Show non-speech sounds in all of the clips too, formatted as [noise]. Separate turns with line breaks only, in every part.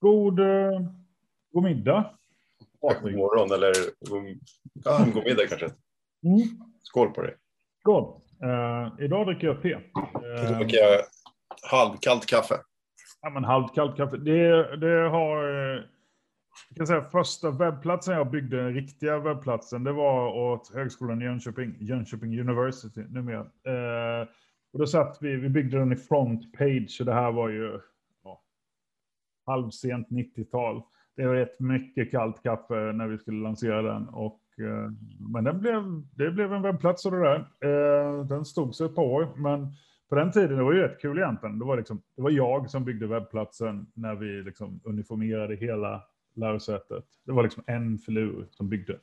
God, eh, god middag.
God morgon eller god, ja, god middag kanske.
Mm.
Skål på dig.
Skål. Eh, idag dricker jag te.
Då
Eh,
dricker jag halvkallt kaffe.
ja, men halvt kallt kaffe. Det, det har... Jag kan säga, första webbplatsen jag byggde, den riktiga webbplatsen, det var åt Högskolan i Jönköping, Jönköping University numera. Eh, och då satt vi, vi byggde den i front page, och det här var ju halvsent 90-tal. Det var rätt mycket kallt kaffe när vi skulle lansera den. Och, eh, men den blev, det blev en webbplats och det där. Eh, den stod sig ett par år, men på den tiden, det var ju rätt kul egentligen. Det var, liksom, det var jag som byggde webbplatsen när vi liksom uniformerade hela lärosätet. Det var liksom en filur som byggde.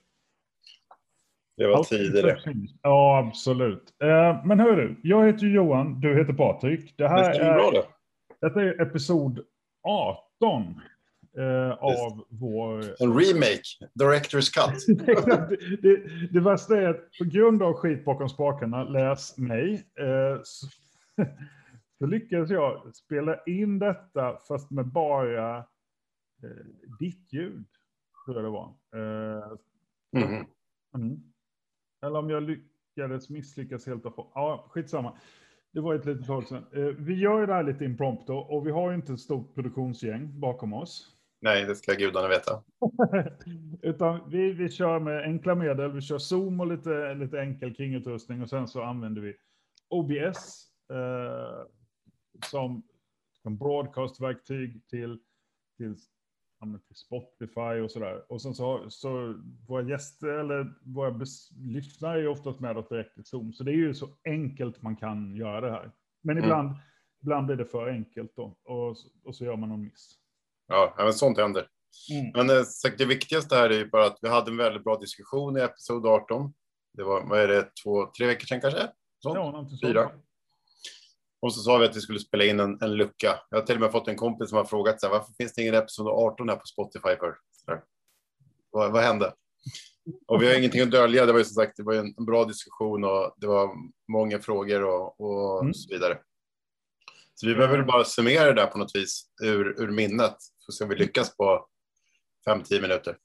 Det var tidigare.
Ja, absolut. Eh, men hör du, jag heter Johan, du heter Patrik. Det
Det
här
bra
är,
det.
detta är episod 18 eh, av vår...
En remake, Director's Cut. [laughs]
det, det, det värsta är att på grund av skit bakom spakarna, läs mig, eh, så, [laughs] så lyckades jag spela in detta fast med bara eh, ditt ljud, tror jag det var. Eh,
Mhm.
Mm. Eller om jag lyckades misslyckas helt och hållet. Ja, skitsamma. Det var ett litet tag sedan. Eh, vi gör ju det här lite impromptu och vi har ju inte ett stort produktionsgäng bakom oss.
Nej, det ska gudarna veta. [laughs]
Utan vi, vi kör med enkla medel. Vi kör Zoom och lite, lite enkel kringutrustning och sen så använder vi OBS eh, som, som broadcastverktyg till, till, till Spotify och sådär. Och sen så, så våra gäster eller våra lyssnare är oftast med oss direkt i Zoom. Så det är ju så enkelt man kan göra det här. Men
Mm.
ibland, ibland blir det för enkelt då och, och så gör man någon miss.
Ja, men sånt händer.
Mm.
Men eh, det viktigaste här är ju bara att vi hade en väldigt bra diskussion i episod 18. Det var, vad är det, två, tre veckor sedan kanske? Sånt.
Ja.
Fyra. Och så sa vi att vi skulle spela in en, en lucka. Jag har till och med fått en kompis som har frågat så här, varför finns det ingen episod 18 här på Spotify för? Vad, vad hände? Och vi har ingenting att dölja. Det var ju som sagt det var en, bra diskussion och det var många frågor och, och
Mm.
så vidare. Så vi behöver bara summera det där på något vis ur, ur minnet. Så ska vi lyckas på 5-10 minuter.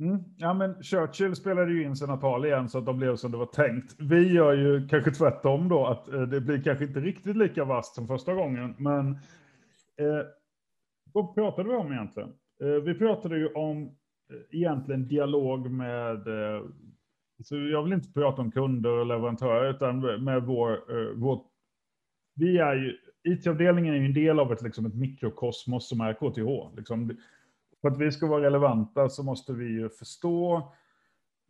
Mm. Ja, men Churchill spelade ju in sina tal igen så att de blev som det var tänkt. Vi gör ju kanske tvärtom då, att eh, det blir kanske inte riktigt lika vasst som första gången. Men eh, vad pratade vi om egentligen? Eh, vi pratade ju om eh, egentligen dialog med, eh, så jag vill inte prata om kunder och leverantörer, utan med vår, eh, vår vi är ju, IT-avdelningen är ju en del av ett, liksom ett mikrokosmos som är KTH. Liksom, för att vi ska vara relevanta så måste vi ju förstå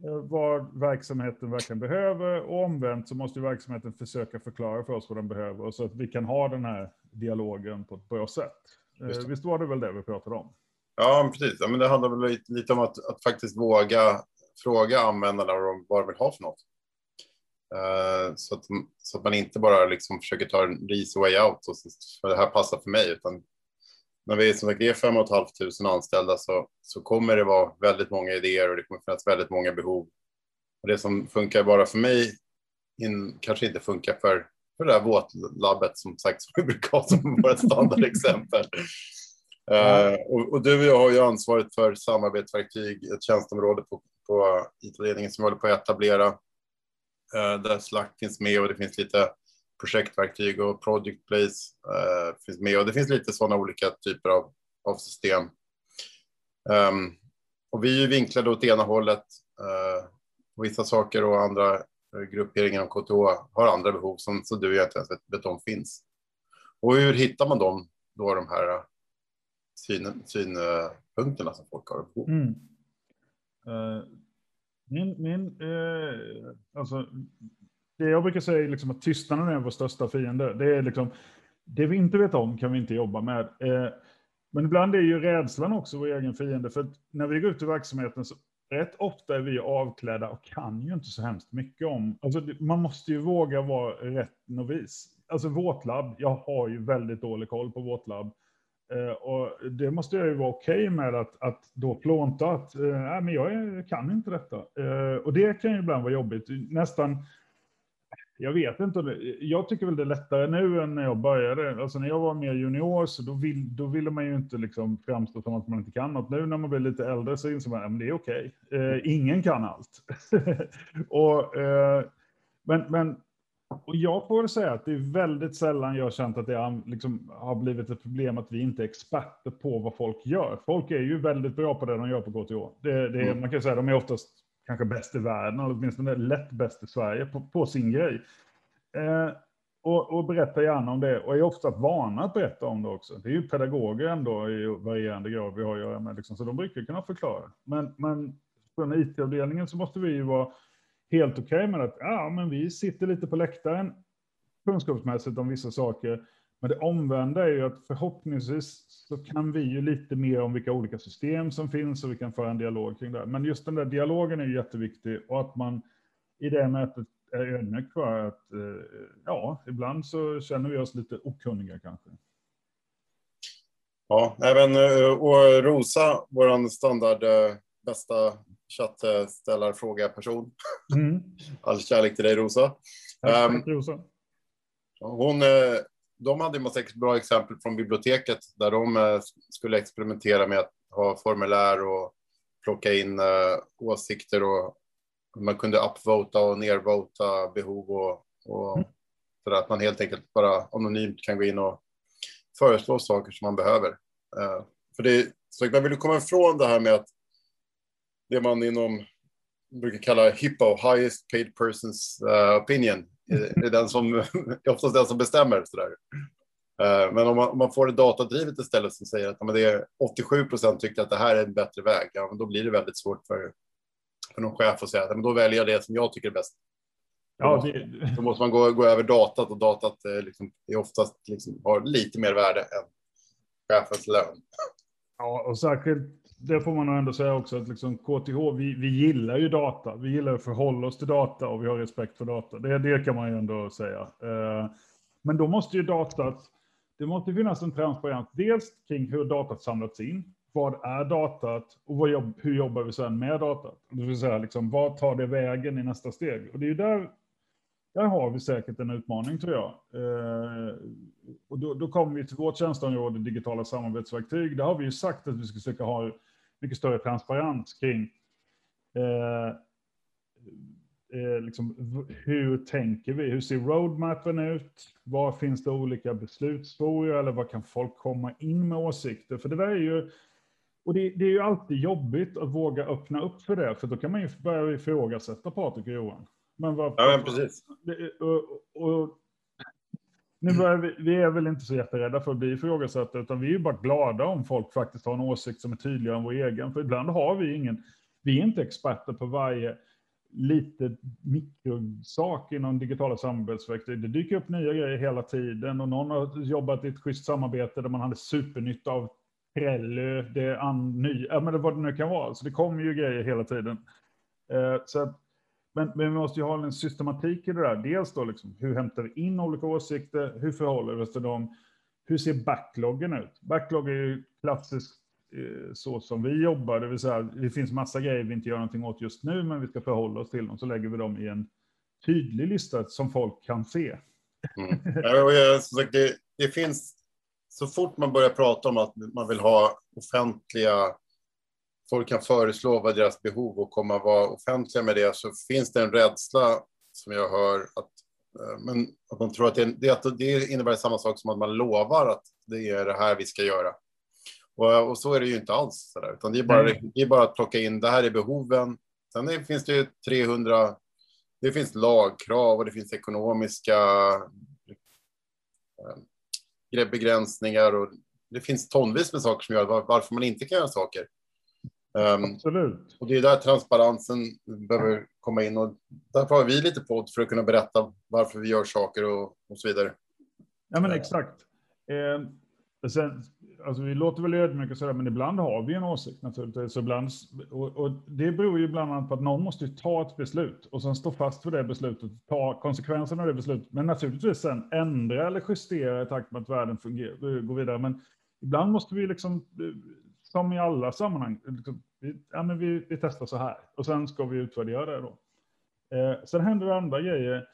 eh, vad verksamheten verkligen behöver och omvänt så måste verksamheten försöka förklara för oss vad den behöver så att vi kan ha den här dialogen på ett bra sätt. Eh. Visst var det väl det vi pratade om?
Ja, precis. Ja, men det handlar väl lite, lite om att, att faktiskt våga fråga användarna vad de, vill ha för något. Eh, så, att, så att man inte bara liksom försöker ta en easy way out och så, för det här passar för mig, utan när vi som sagt är 5 500 anställda så, så kommer det vara väldigt många idéer och det kommer finnas väldigt många behov. Och det som funkar bara för mig in, kanske inte funkar för, för det här våtlabbet som sagt som vi brukar ha som vårt [laughs] standardexempel. Eh, och, och du och jag har ju ansvaret för samarbetsverktyg, ett tjänsteområde på, på IT-ledningen som vi håller på att etablera. Eh, där Slack finns med och det finns lite projektverktyg och project place eh, finns med och det finns lite sådana olika typer av, av system. Um, och vi är ju vinklade åt ena hållet. eh, och vissa saker och andra eh, grupperingar inom KTH har andra behov som så du och jag inte ens vet, vet om finns. Och hur hittar man dem, då de här synpunkterna syn, synpunkterna som folk har? behov?
Mm. Eh, min, min, eh, alltså, det jag brukar säga är liksom att tystnaden är vår största fiende. Det är liksom, det vi inte vet om kan vi inte jobba med. Eh, men ibland är ju rädslan också vår egen fiende. För när vi går ut i verksamheten så rätt ofta är vi avklädda och kan ju inte så hemskt mycket om. Alltså, man måste ju våga vara rätt novis. Alltså våtlabb, jag har ju väldigt dålig koll på våtlabb. Eh, och det måste jag ju vara okej med att, att då plånta att eh, nej, men jag är- kan inte detta. Eh, och det kan ju ibland vara jobbigt. Nästan, jag vet inte. Jag tycker väl det är lättare nu än när jag började. Alltså när jag var mer junior så då, vill, då ville man ju inte liksom framstå som att man inte kan något. Nu när man blir lite äldre så inser man att det är okej. Okay. Eh, ingen kan allt. [laughs] och, eh, men, men och jag får väl säga att det är väldigt sällan jag har känt att det liksom har blivit ett problem att vi inte är experter på vad folk gör. Folk är ju väldigt bra på det de gör på KTH. Det, det, mm. Man kan säga att de är oftast kanske bäst i världen, eller åtminstone lätt bäst i Sverige på, på sin grej. Eh, och, och berätta gärna om det, och är ofta vana att berätta om det också. Det är ju pedagoger ändå i varierande grad vi har att göra med, liksom, så de brukar kunna förklara. Men, men på den IT-avdelningen så måste vi ju vara helt okej okay med att ja, men vi sitter lite på läktaren kunskapsmässigt om vissa saker. Men det omvända är ju att förhoppningsvis så kan vi ju lite mer om vilka olika system som finns och vi kan föra en dialog kring det. Men just den där dialogen är jätteviktig och att man i det mötet är ödmjuk för att eh, ja, ibland så känner vi oss lite okunniga kanske.
Ja, även eh, och Rosa, vår standard eh, bästa chattställarfråga-person. Mm. [laughs] All kärlek till dig Rosa.
Tack, um, Rosa.
Hon, de hade en massa bra exempel från biblioteket där de skulle experimentera med att ha formulär och plocka in åsikter och man kunde upvota och nervota behov och, och mm. för att man helt enkelt bara anonymt kan gå in och föreslå saker som man behöver. Uh, för det, så man vill komma ifrån det här med att det man inom brukar kalla HIPPO, highest paid persons opinion, är, är den som [laughs] är oftast den som bestämmer. Sådär. Uh, men om man, om man, får det datadrivet istället som säger att men det är 87 procent tycker att det här är en bättre väg, ja, men då blir det väldigt svårt för för någon chef och säga att då väljer jag det som jag tycker är bäst. Ja, det... Då måste man gå, gå över datat och datat eh, liksom, är oftast liksom, har lite mer värde än chefens lön.
Ja, och särskilt det får man nog ändå säga också att liksom KTH, vi, vi gillar ju data. Vi gillar att förhålla oss till data och vi har respekt för data. Det, det kan man ju ändå säga. Eh, men då måste ju datat, det måste finnas en transparens, dels kring hur datat samlats in, vad är datat och vad jobb, hur jobbar vi sedan med datat? Det vill säga, liksom, vad tar det vägen i nästa steg? Och det är ju där, där har vi säkert en utmaning tror jag. Eh, och då, då kommer vi till vårt tjänsteområde, digitala samarbetsverktyg. Där har vi ju sagt att vi ska försöka ha mycket större transparens kring eh, eh, liksom, hur tänker vi? Hur ser roadmappen ut? Var finns det olika beslutsforum eller vad kan folk komma in med åsikter? För det där är ju och det, det, är ju alltid jobbigt att våga öppna upp för det, för då kan man ju börja ifrågasätta Patrik och Johan.
Men vad, ja, men precis.
och, och, nu börjar vi, vi är väl inte så jätterädda för att bli ifrågasatta, utan vi är ju bara glada om folk faktiskt har en åsikt som är tydligare än vår egen. För ibland har vi ingen, vi är inte experter på varje lite mikrosak inom digitala samarbetsverktyg. Det dyker upp nya grejer hela tiden och någon har jobbat i ett schysst samarbete där man hade supernytta av Trello, det är an, ny, ja, men vad det nu kan vara. Så det kommer ju grejer hela tiden. Eh, så att, men, men, vi måste ju ha en systematik i det där. Dels då, liksom, hur hämtar vi in olika åsikter? Hur förhåller vi oss till dem? Hur ser backloggen ut? Backlog är ju klassiskt eh, så som vi jobbar, det vill säga det finns massa grejer vi inte gör någonting åt just nu, men vi ska förhålla oss till dem, så lägger vi dem i en tydlig lista som folk kan se.
Mm. Ja, det, det finns så fort man börjar prata om att man vill ha offentliga, folk kan föreslå vad deras behov och komma vara offentliga med det, så finns det en rädsla som jag hör att, eh, men att man tror att det, det, det innebär samma sak som att man lovar att det är det här vi ska göra. Och, och så är det ju inte alls, där, utan det är, bara, det är bara att plocka in, det här är behoven. Sen är, finns det ju 300, det finns lagkrav och det finns ekonomiska eh, begränsningar och det finns tonvis med saker som gör varför man inte kan göra saker.
Um, Absolut.
Och det är där transparensen behöver komma in och därför har vi lite podd för att kunna berätta varför vi gör saker och, och så vidare.
Ja, men exakt. Eh, Sen, alltså vi låter väl ödmjuka sådär, men ibland har vi en åsikt naturligtvis. Ibland, och, och, det beror ju bland annat på att någon måste ta ett beslut och sen stå fast för det beslutet, ta konsekvenserna av det beslutet, men naturligtvis sen ändra eller justera i takt med att världen fungerar, går vidare. Men ibland måste vi liksom, som i alla sammanhang, liksom, vi, ja, men vi, vi testar så här och sen ska vi utvärdera det då. Eh, sen händer det andra grejer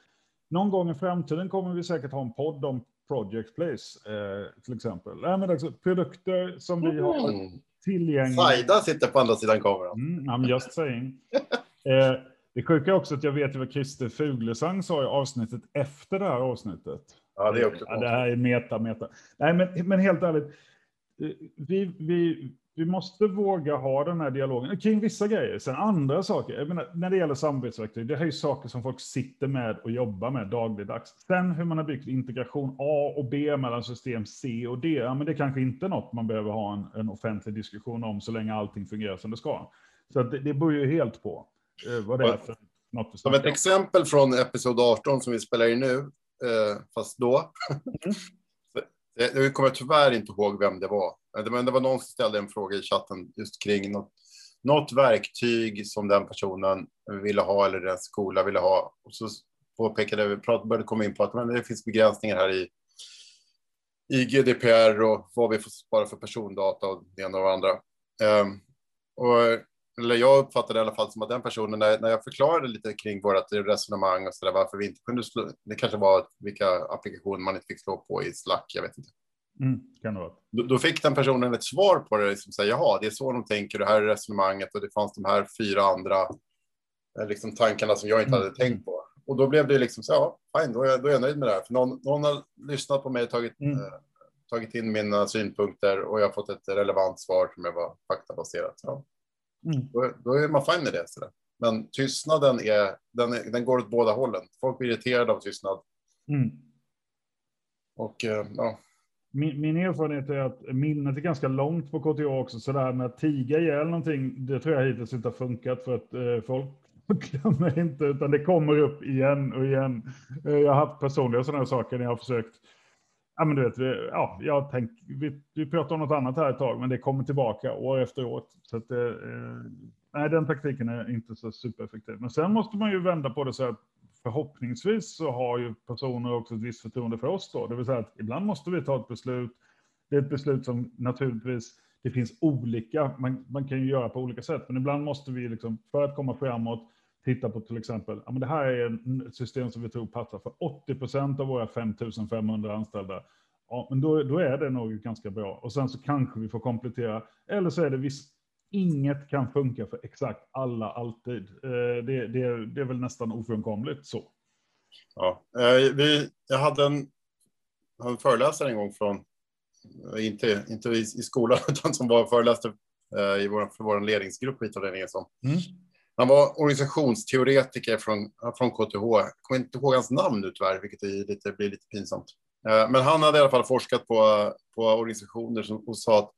någon gång i framtiden kommer vi säkert ha en podd om Project Place, eh, till exempel. Nej, men alltså, produkter som vi har
Mm.
tillgängliga.
Saida sitter på andra sidan kameran.
Mm, I'm just saying. [laughs] Eh, det sjuka är också att jag vet vad Christer Fuglesang sa i avsnittet efter det här avsnittet.
Ja, det är också
Ja, det här är meta, meta. Nej, men, men helt ärligt. Eh, Vi, vi, vi måste våga ha den här dialogen kring vissa grejer. Sen andra saker, menar, när det gäller samarbetsverktyg, det här är ju saker som folk sitter med och jobbar med dagligdags. Sen hur man har byggt integration A och B mellan system C och D, ja, men det är kanske inte något man behöver ha en, en offentlig diskussion om så länge allting fungerar som det ska. Så det, det beror ju helt på eh, vad det är för något
Som ett exempel från episod 18 som vi spelar in nu, eh, fast då. Det- Eh, jag kommer tyvärr inte ihåg vem det var. Eh, men det var någon som ställde en fråga i chatten just kring något, något verktyg som den personen ville ha eller den skola ville ha. Och så påpekade vi, började komma in på att men det finns begränsningar här i, i GDPR och vad vi får spara för persondata och det ena och det andra. Um, och eller jag uppfattade i alla fall som att den personen, när, när jag förklarade lite kring vårt resonemang och så där, varför vi inte kunde slå, det kanske var vilka applikationer man inte fick slå på i Slack, jag vet inte.
Mm, kan det vara.
Då, då fick den personen ett svar på det, som säger jaha, det är så de tänker, det här är resonemanget och det fanns de här fyra andra eh, liksom, tankarna som jag inte hade
Mm.
tänkt på. Och då blev det liksom så, ja, fine, då är, jag, då är jag nöjd med det här. För någon, någon har lyssnat på mig, tagit,
Mm.
eh, tagit in mina synpunkter och jag har fått ett relevant svar som är var faktabaserat. Ja,
Mm.
då, då är man fine med det. Så där. Men tystnaden är, den, är, den går åt båda hållen. Folk blir irriterade av tystnad.
Mm.
Och eh, ja,
Min, min erfarenhet är att minnet är ganska långt på KTH också, så det här med att tiga ihjäl någonting, det tror jag hittills inte har funkat för att eh, folk [laughs] glömmer inte, utan det kommer upp igen och igen. Eh, jag har haft personliga sådana här saker när jag har försökt, ja men du vet, vi, ja, jag tänk, vi, vi pratar om något annat här ett tag, men det kommer tillbaka år efter år. Så att, eh, nej, den taktiken är inte så supereffektiv. Men sen måste man ju vända på det så att förhoppningsvis så har ju personer också ett visst förtroende för oss då. Det vill säga att ibland måste vi ta ett beslut. Det är ett beslut som naturligtvis, det finns olika, man, man kan ju göra på olika sätt, men ibland måste vi liksom, för att komma framåt, titta på till exempel, ja men det här är ett system som vi tror passar för 80 procent av våra 5500 anställda. Ja, men då, då är det nog ganska bra. Och sen så kanske vi får komplettera, eller så är det visst, inget kan funka för exakt alla alltid. Eh, Det, det, det är väl nästan ofrånkomligt så.
Ja, eh, vi, jag hade en, en föreläsare en gång från, eh, inte, inte i, i skolan, [laughs] utan som var föreläste i vår, för vår ledningsgrupp, Vita som.
Mm.
Han var organisationsteoretiker från, från KTH. Jag kommer inte ihåg hans namn nu tyvärr, vilket är lite, blir lite pinsamt. Eh, men han hade i alla fall forskat på, på organisationer som, och sa att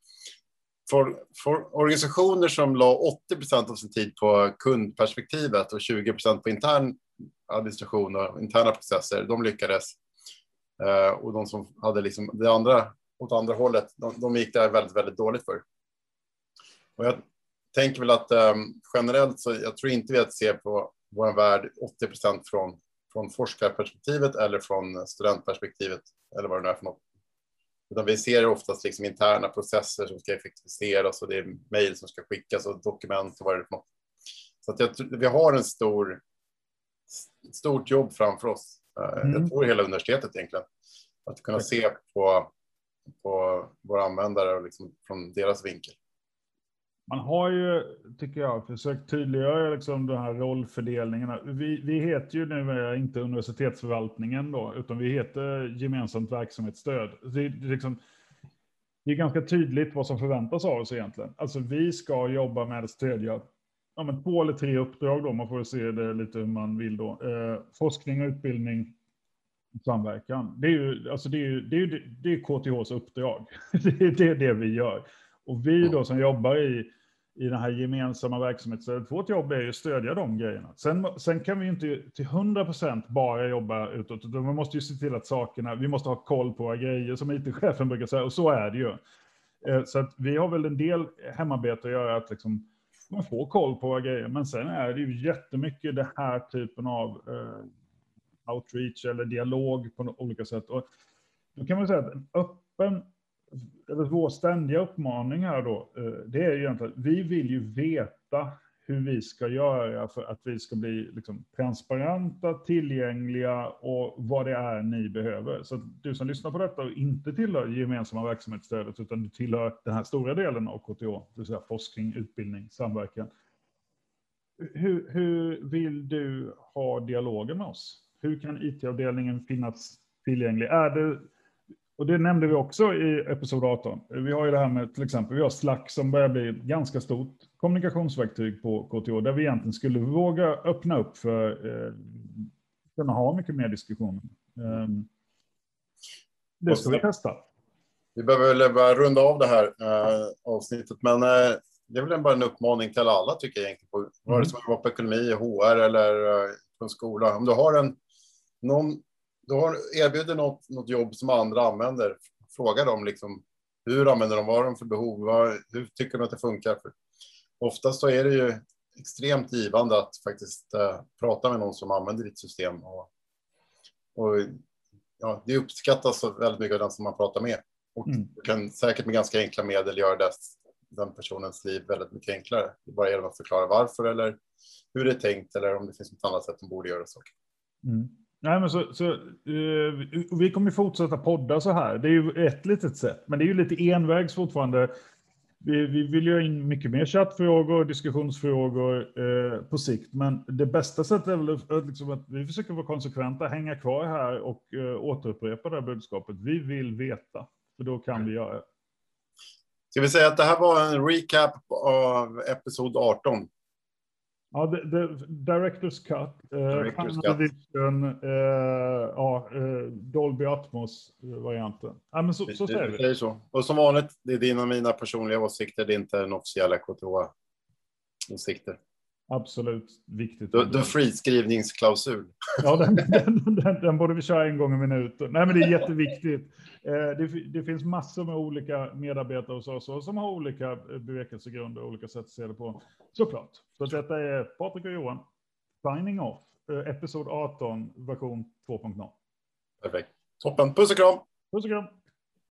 för, för organisationer som la 80 procent av sin tid på kundperspektivet och 20 procent på intern administration och interna processer, de lyckades. Eh, och de som hade liksom det andra åt andra hållet, de, de gick det väldigt, väldigt dåligt för. Och jag tänker väl att eh, generellt så jag tror inte vi att se på vår värld 80 procent från, från forskarperspektivet eller från studentperspektivet eller vad det nu är för något. Utan vi ser oftast liksom interna processer som ska effektiviseras och det är mejl som ska skickas och dokument och vad det är för något. Så att jag, vi har en stor, stort jobb framför oss. Eh,
Mm.
Jag tror hela universitetet egentligen. Att kunna se på, på våra användare och liksom från deras vinkel.
Man har ju, tycker jag, försökt tydliggöra liksom de här rollfördelningarna. Vi, vi heter ju nu inte universitetsförvaltningen då, utan vi heter gemensamt verksamhetsstöd. Det, det, är liksom, det är ganska tydligt vad som förväntas av oss egentligen. Alltså vi ska jobba med att stödja ja, men två eller tre uppdrag då, man får se det lite hur man vill då. Eh, forskning och utbildning, samverkan. Det är ju, alltså det är ju, det är ju, det är KTHs uppdrag. [laughs] Det är det vi gör. Och vi då som jobbar i, i den här gemensamma verksamheten, vårt jobb är ju att stödja de grejerna. Sen, sen kan vi ju inte till 100 procent bara jobba utåt, utan vi måste ju se till att sakerna, vi måste ha koll på våra grejer, som IT-chefen brukar säga, och så är det ju. Eh, Så att vi har väl en del hemarbete att göra, att liksom, man får koll på våra grejer, men sen är det ju jättemycket det här typen av eh, outreach eller dialog på olika sätt. Och då kan man säga att en öppen eller vår ständiga uppmaning här då, eh, det är ju egentligen att vi vill ju veta hur vi ska göra för att vi ska bli liksom, transparenta, tillgängliga och vad det är ni behöver. Så du som lyssnar på detta och inte tillhör gemensamma verksamhetsstödet, utan du tillhör den här stora delen av KTH, det vill säga forskning, utbildning, samverkan. Hur, hur vill du ha dialogen med oss? Hur kan IT-avdelningen finnas tillgänglig? Är det och det nämnde vi också i episod 18. Vi har ju det här med till exempel, vi har Slack som börjar bli ganska stort kommunikationsverktyg på KTH, där vi egentligen skulle våga öppna upp för eh, kunna ha mycket mer diskussioner. Eh, det ska vi testa.
Vi behöver väl bara runda av det här eh, avsnittet, men eh, det är väl bara en uppmaning till alla tycker jag egentligen, på, mm. vare sig man jobbar på ekonomi, HR eller eh, på en skola. Om du har en någon du har, erbjuder något, något jobb som andra använder. Fråga dem liksom, hur använder de, vad har de för behov, vad, hur tycker de att det funkar? För oftast så är det ju extremt givande att faktiskt uh, prata med någon som använder ditt system. Och, och ja, det uppskattas väldigt mycket av den som man pratar med. Och mm. du kan säkert med ganska enkla medel göra det, den personens liv väldigt mycket enklare. Det bara genom att förklara varför eller hur det är tänkt eller om det finns något annat sätt de borde göra saker.
Mm. Nej, men så, så uh, vi kommer fortsätta podda så här. Det är ju ett litet sätt, men det är ju lite envägs fortfarande. Vi, vi vill ju ha in mycket mer chattfrågor och diskussionsfrågor uh, på sikt, men det bästa sättet är väl liksom att vi försöker vara konsekventa, hänga kvar här och uh, återupprepa det här budskapet. Vi vill veta, för då kan vi göra det.
Ska vi säga att det här var en recap av episod 18?
Ja, the, the Directors Cut. Eh, Directors Cut. Vision, eh, ja, eh, Dolby Atmos-varianten. Ja, men så, så säger vi.
Det är så. Och som vanligt, det är dina och mina personliga åsikter, det är inte en officiella KTH-åsikter.
Absolut viktigt.
The friskrivningsklausul.
Ja, den, [laughs] den, den, den, borde vi köra en gång i minuten. Nej, men det är jätteviktigt. Eh, det, det, finns massor med olika medarbetare hos oss som har olika bevekelsegrunder och olika sätt att se det på. Såklart. Så detta är Patrik och Johan. Signing off. Eh, episod 18, version 2.0.
Perfekt. Toppen. Puss och kram.
Puss och kram.